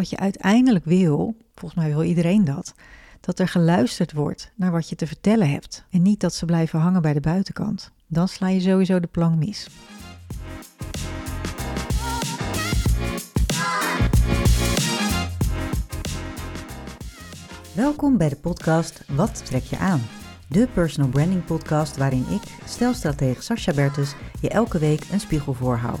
wat je uiteindelijk wil, volgens mij wil iedereen dat, dat er geluisterd wordt naar wat je te vertellen hebt. En niet dat ze blijven hangen bij de buitenkant. Dan sla je sowieso de plank mis. Welkom bij de podcast Wat trek je aan? De personal branding podcast waarin ik, stelstratege Sascha Bertus, je elke week een spiegel voorhoud.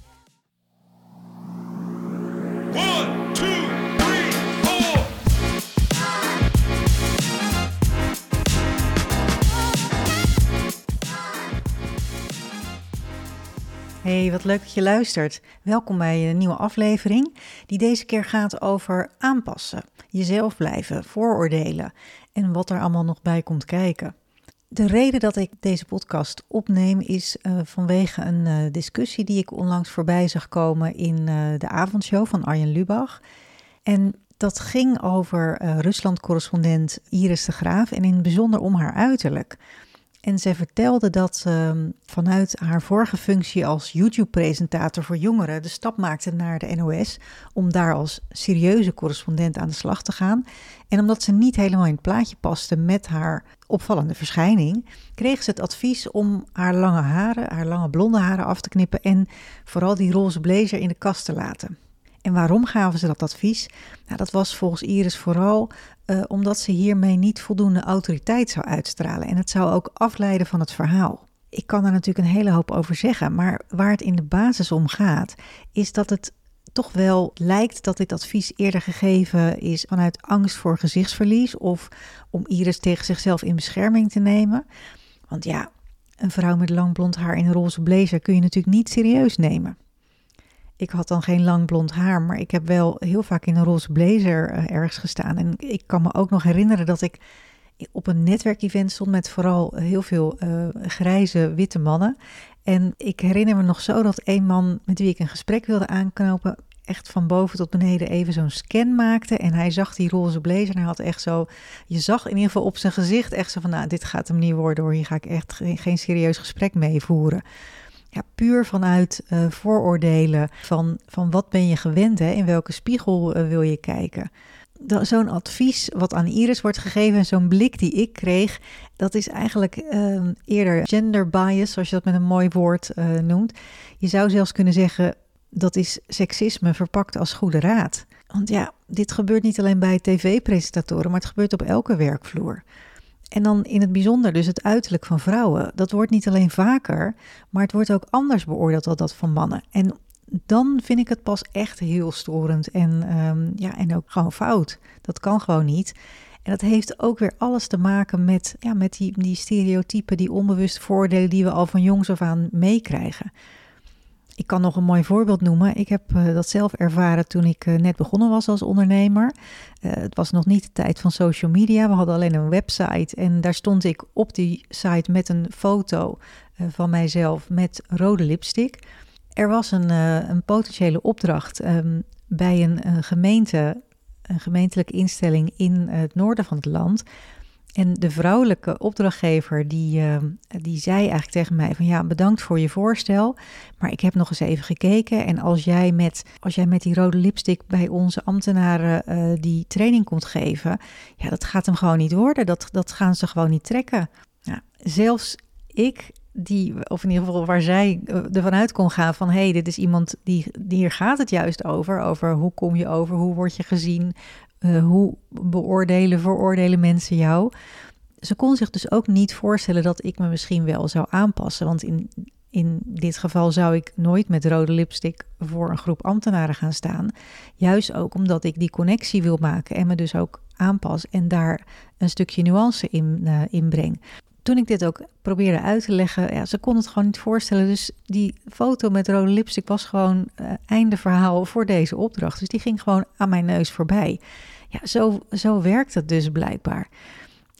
Hey, wat leuk dat je luistert. Welkom bij een nieuwe aflevering die deze keer gaat over aanpassen, jezelf blijven, vooroordelen en wat er allemaal nog bij komt kijken. De reden dat ik deze podcast opneem is uh, vanwege een uh, discussie die ik onlangs voorbij zag komen in uh, de avondshow van Arjen Lubach. En dat ging over Rusland-correspondent Iris de Graaf en in het bijzonder om haar uiterlijk. En zij vertelde dat uh, vanuit haar vorige functie als YouTube-presentator voor jongeren de stap maakte naar de NOS om daar als serieuze correspondent aan de slag te gaan. En omdat ze niet helemaal in het plaatje paste met haar opvallende verschijning, kreeg ze het advies om haar lange haren, haar lange blonde haren af te knippen en vooral die roze blazer in de kast te laten. En waarom gaven ze dat advies? Nou, dat was volgens Iris vooral uh, omdat ze hiermee niet voldoende autoriteit zou uitstralen. En het zou ook afleiden van het verhaal. Ik kan er natuurlijk een hele hoop over zeggen, maar waar het in de basis om gaat, is dat het toch wel lijkt dat dit advies eerder gegeven is vanuit angst voor gezichtsverlies of om Iris tegen zichzelf in bescherming te nemen. Want ja, een vrouw met lang blond haar in een roze blazer kun je natuurlijk niet serieus nemen. Ik had dan geen lang blond haar, maar ik heb wel heel vaak in een roze blazer uh, ergens gestaan. En ik kan me ook nog herinneren dat ik op een netwerkevent stond met vooral heel veel uh, grijze witte mannen. En ik herinner me nog zo dat een man met wie ik een gesprek wilde aanknopen, echt van boven tot beneden even zo'n scan maakte. En hij zag die roze blazer en hij had echt zo, je zag in ieder geval op zijn gezicht echt zo van, nou, dit gaat hem niet worden hoor, hier ga ik echt geen, geen serieus gesprek mee voeren ja, puur vanuit uh, vooroordelen van, van wat ben je gewend, hè? in welke spiegel uh, wil je kijken. Zo'n advies wat aan Iris wordt gegeven en zo'n blik die ik kreeg, dat is eigenlijk uh, eerder gender bias, zoals je dat met een mooi woord eh, noemt. Je zou zelfs kunnen zeggen dat is seksisme verpakt als goede raad. Want ja, dit gebeurt niet alleen bij tv-presentatoren, maar het gebeurt op elke werkvloer. En dan in het bijzonder dus het uiterlijk van vrouwen. Dat wordt niet alleen vaker, maar het wordt ook anders beoordeeld dan dat van mannen. En dan vind ik het pas echt heel storend en, um, ja, en ook gewoon fout. Dat kan gewoon niet. En dat heeft ook weer alles te maken met, ja, met die, die stereotypen, die onbewuste voordelen die we al van jongs af aan meekrijgen. Ik kan nog een mooi voorbeeld noemen. Ik heb uh, dat zelf ervaren toen ik uh, net begonnen was als ondernemer. Uh, het was nog niet de tijd van social media. We hadden alleen een website en daar stond ik op die site met een foto van mijzelf met rode lipstick. Er was een, een potentiële opdracht um, bij een, gemeente, een gemeentelijke instelling in het noorden van het land. En de vrouwelijke opdrachtgever die, uh, die zei eigenlijk tegen mij van ja, bedankt voor je voorstel, maar ik heb nog eens even gekeken en als jij met, als jij met die rode lipstick bij onze ambtenaren uh, die training komt geven, ja, dat gaat hem gewoon niet worden, dat, dat gaan ze gewoon niet trekken. Ja, zelfs ik, die, of in ieder geval waar zij uh, ervan uit kon gaan van hé, hey, dit is iemand die, die hier gaat het juist over, over hoe kom je over, hoe word je gezien, uh, hoe beoordelen, veroordelen mensen jou? Ze kon zich dus ook niet voorstellen dat ik me misschien wel zou aanpassen. Want in, in dit geval zou ik nooit met rode lipstick voor een groep ambtenaren gaan staan. Juist ook omdat ik die connectie wil maken en me dus ook aanpas en daar een stukje nuance in, uh, in breng. Toen ik dit ook probeerde uit te leggen, ja, ze kon het gewoon niet voorstellen. Dus die foto met rode lipstick was gewoon uh, einde verhaal voor deze opdracht. Dus die ging gewoon aan mijn neus voorbij. Ja, zo, zo werkt het dus blijkbaar.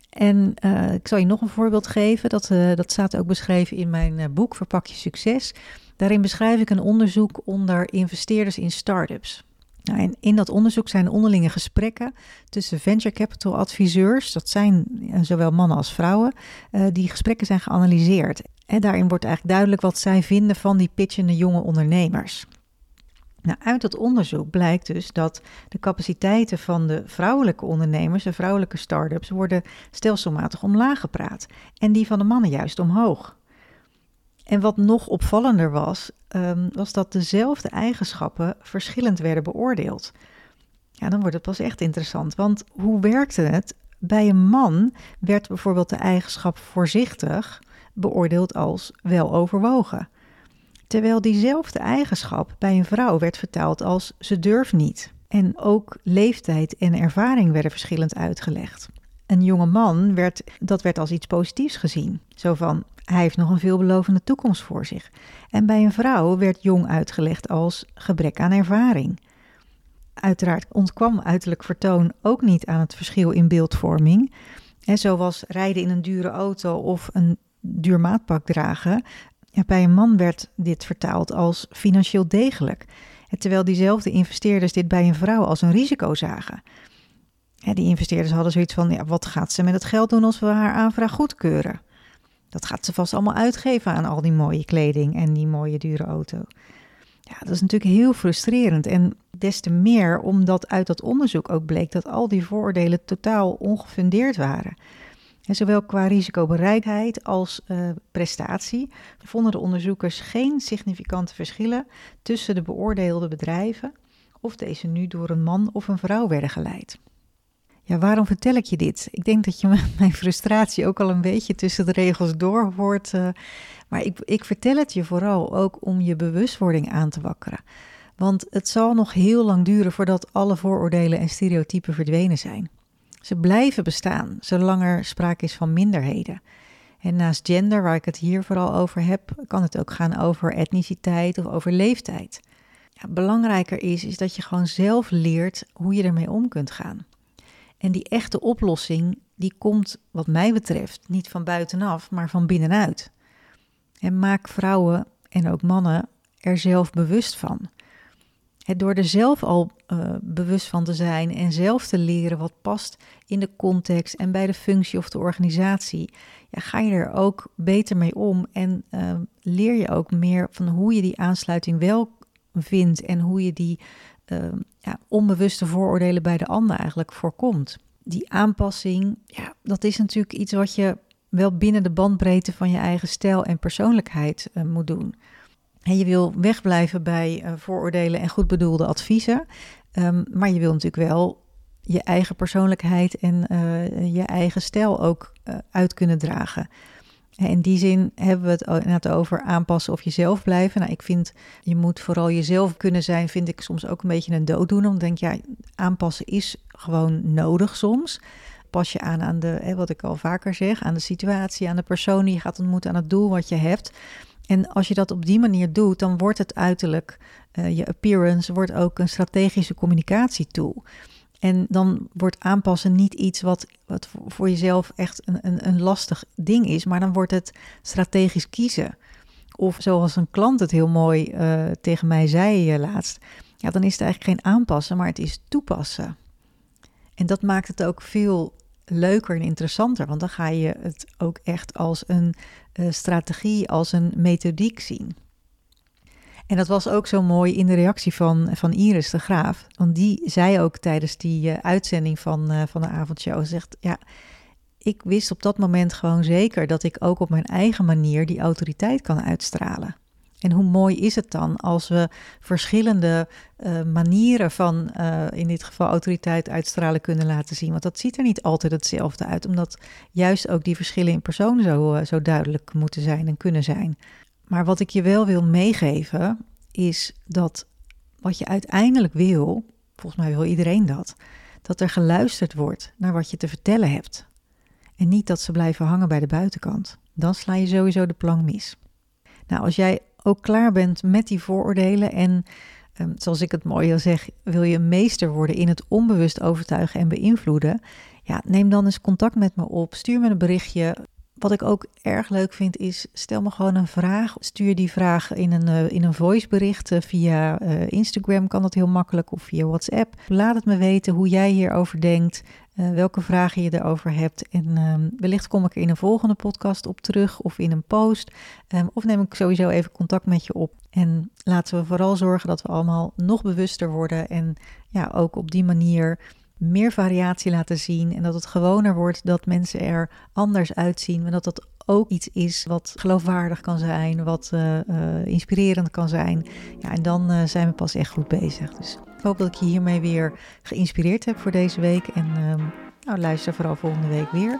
En uh, ik zal je nog een voorbeeld geven. Dat, uh, dat staat ook beschreven in mijn boek Verpak je succes. Daarin beschrijf ik een onderzoek onder investeerders in start-ups. Nou, in dat onderzoek zijn onderlinge gesprekken tussen venture capital adviseurs, dat zijn zowel mannen als vrouwen, uh, die gesprekken zijn geanalyseerd. En daarin wordt eigenlijk duidelijk wat zij vinden van die pitchende jonge ondernemers. Nou, uit dat onderzoek blijkt dus dat de capaciteiten van de vrouwelijke ondernemers, de vrouwelijke start-ups, worden stelselmatig omlaag gepraat. En die van de mannen juist omhoog. En wat nog opvallender was, um, was dat dezelfde eigenschappen verschillend werden beoordeeld. Ja, dan wordt het pas echt interessant. Want hoe werkte het? Bij een man werd bijvoorbeeld de eigenschap voorzichtig beoordeeld als wel overwogen. Terwijl diezelfde eigenschap bij een vrouw werd vertaald als ze durft niet. En ook leeftijd en ervaring werden verschillend uitgelegd. Een jonge man werd, dat werd als iets positiefs gezien. Zo van, hij heeft nog een veelbelovende toekomst voor zich. En bij een vrouw werd jong uitgelegd als gebrek aan ervaring. Uiteraard ontkwam uiterlijk vertoon ook niet aan het verschil in beeldvorming. En zo was rijden in een dure auto of een duur maatpak dragen. Bij een man werd dit vertaald als financieel degelijk. terwijl diezelfde investeerders dit bij een vrouw als een risico zagen. Die investeerders hadden zoiets van: ja, wat gaat ze met het geld doen als we haar aanvraag goedkeuren? Dat gaat ze vast allemaal uitgeven aan al die mooie kleding en die mooie dure auto. Ja, dat is natuurlijk heel frustrerend. En des te meer omdat uit dat onderzoek ook bleek dat al die vooroordelen totaal ongefundeerd waren. En zowel qua risicobereikheid als uh, prestatie vonden de onderzoekers geen significante verschillen tussen de beoordeelde bedrijven of deze nu door een man of een vrouw werden geleid. Waarom vertel ik je dit? Ik denk dat je mijn frustratie ook al een beetje tussen de regels door hoort. Uh, maar ik, ik vertel het je vooral ook om je bewustwording aan te wakkeren. Want het zal nog heel lang duren voordat alle vooroordelen en stereotypen verdwenen zijn. Ze blijven bestaan, zolang er sprake is van minderheden. En naast gender, waar ik het hier vooral over heb, kan het ook gaan over etniciteit of over leeftijd. Ja, belangrijker is, is dat je gewoon zelf leert hoe je ermee om kunt gaan. En die echte oplossing, die komt wat mij betreft niet van buitenaf, maar van binnenuit. En maak vrouwen en ook mannen er zelf bewust van. Het door er zelf al uh, bewust van te zijn en zelf te leren wat past in de context en bij de functie of de organisatie, ja, ga je er ook beter mee om en uh, leer je ook meer van hoe je die aansluiting wel vindt en hoe je die ja, onbewuste vooroordelen bij de ander eigenlijk voorkomt. Die aanpassing, ja, dat is natuurlijk iets wat je wel binnen de bandbreedte van je eigen stijl en persoonlijkheid uh, moet doen. En je wil wegblijven bij uh, vooroordelen en goed bedoelde adviezen, um, maar je wil natuurlijk wel je eigen persoonlijkheid en uh, je eigen stijl ook uit kunnen dragen. In die zin hebben we het inderdaad over aanpassen of jezelf blijven. Nou, ik vind, je moet vooral jezelf kunnen zijn, vind ik soms ook een beetje een dooddoener. Dan denk ja, aanpassen is gewoon nodig soms. Pas je aan aan de, wat ik al vaker zeg, aan de situatie, aan de persoon die je gaat ontmoeten, aan het doel wat je hebt. En als je dat op die manier doet, dan wordt het uiterlijk, uh, je appearance, wordt ook een strategische communicatietool. En dan wordt aanpassen niet iets wat, wat voor jezelf echt een, een, een lastig ding is, maar dan wordt het strategisch kiezen. Of zoals een klant het heel mooi uh, tegen mij zei uh, laatst, ja, dan is het eigenlijk geen aanpassen, maar het is toepassen. En dat maakt het ook veel leuker en interessanter, want dan ga je het ook echt als een uh, strategie, als een methodiek zien. En dat was ook zo mooi in de reactie van, van Iris de Graaf. Want die zei ook tijdens die uh, uitzending van, uh, van de avondshow: zegt ja, ik wist op dat moment gewoon zeker dat ik ook op mijn eigen manier die autoriteit kan uitstralen. En hoe mooi is het dan als we verschillende uh, manieren van, in dit geval autoriteit uitstralen kunnen laten zien? Want dat ziet er niet altijd hetzelfde uit, omdat juist ook die verschillen in persoon zo, zo duidelijk moeten zijn en kunnen zijn. Maar wat ik je wel wil meegeven, is dat wat je uiteindelijk wil, volgens mij wil iedereen dat, dat er geluisterd wordt naar wat je te vertellen hebt. En niet dat ze blijven hangen bij de buitenkant. Dan sla je sowieso de plank mis. Nou, als jij ook klaar bent met die vooroordelen en, um, zoals ik het mooi al zeg, wil je meester worden in het onbewust overtuigen en beïnvloeden, ja, neem dan eens contact met me op. Stuur me een berichtje Wat ik ook erg leuk vind is, stel me gewoon een vraag. Stuur die vraag in een, uh, in een voicebericht uh, via uh, Instagram kan dat heel makkelijk of via WhatsApp. Laat het me weten hoe jij hierover denkt, welke vragen je erover hebt. En ehm, wellicht kom ik er in een volgende podcast op terug of in een post. Um, of neem ik sowieso even contact met je op. En laten we vooral zorgen dat we allemaal nog bewuster worden en ja, ook op die manier meer variatie laten zien en dat het gewoner wordt dat mensen er anders uitzien, maar dat dat ook iets is wat geloofwaardig kan zijn, wat uh, uh, inspirerend kan zijn. Ja, en dan uh, zijn we pas echt goed bezig. Dus ik hoop dat ik je hiermee weer geïnspireerd heb voor deze week en ehm, nou, luister vooral volgende week weer.